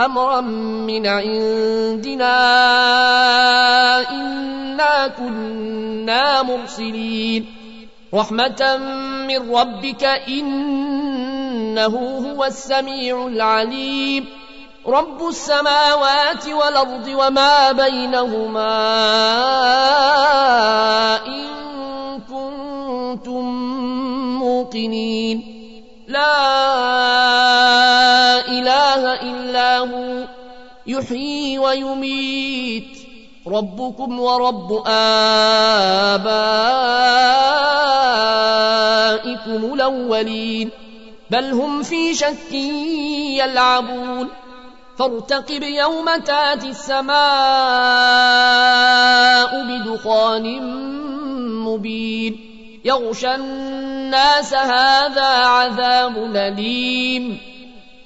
أمرا من عندنا إنا كنا مرسلين. رحمة من ربك إنه هو السميع العليم. رب السماوات والأرض وما بينهما إن كنتم موقنين. لا يحيي ويميت. ربكم ورب آبائكم الأولين. بل هم في شك يلعبون. فارتقب يوم تاتي السماء بدخان مبين. يغشى الناس هذا عذاب أليم.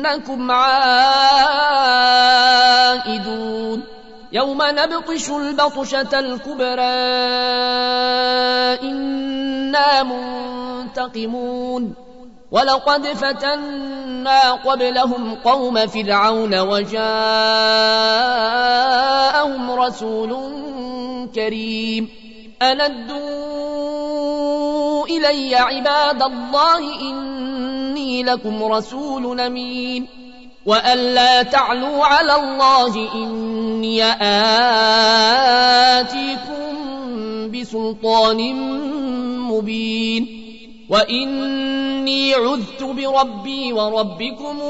إنكم عائدون. يوم نبطش البطشة الكبرى إنا منتقمون. ولقد فتنا قبلهم قوم فرعون وجاءهم رسول كريم. أندوا إلي عباد الله لكم رسول أمين. وأن لا تعلوا على الله إني آتيكم بسلطان مبين. وإني عذت بربي وربكم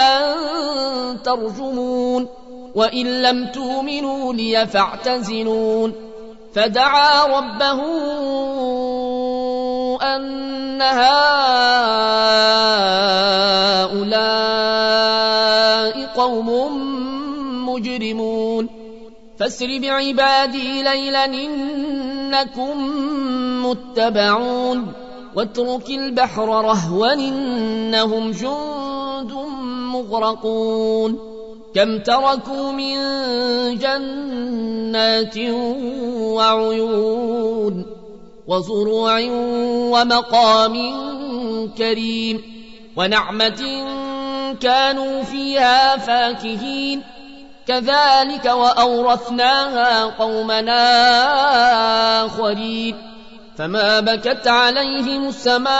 أن ترجمون. وإن لم تؤمنوا لي فاعتزلون. فدعا ربه أن هؤلاء قوم مجرمون. فاسر بعبادي ليلا إنكم متبعون. واترك البحر رهوا إنهم جند مغرقون. كم تركوا من جنات وعيون. وزروع ومقام كريم ونعمة كانوا فيها فاكهين. كذلك وأورثناها قومنا آخرين. فما بكت عليهم السماء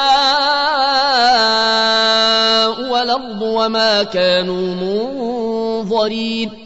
والأرض وما كانوا منظرين.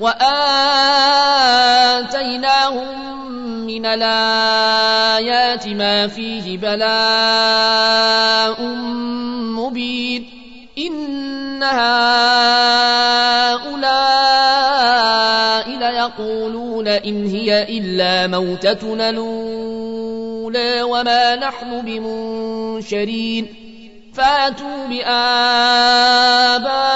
وآتيناهم من الآيات ما فيه بلاء مبين. إن هؤلاء ليقولون إن هي إلا موتتنا الأولى وما نحن بمنشرين. فاتوا بآبائنا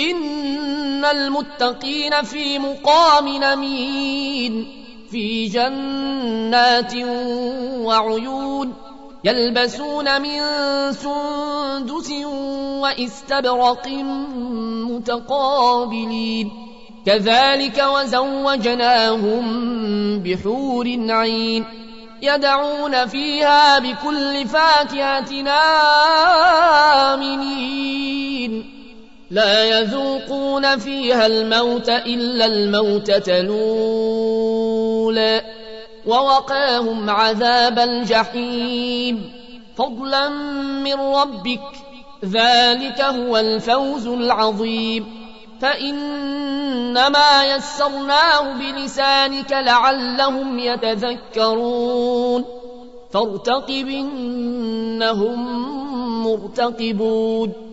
إن المتقين في مقام نمين في جنات وعيون يلبسون من سندس واستبرق متقابلين. كذلك وزوجناهم بحور عين يدعون فيها بكل فاكهة آمنين. لا يذوقون فيها الموت إلا الموتة الأولى ووقاهم عذاب الجحيم. فضلا من ربك. ذلك هو الفوز العظيم. فإنما يسرناه بلسانك لعلهم يتذكرون. فارتقب إنهم مرتقبون.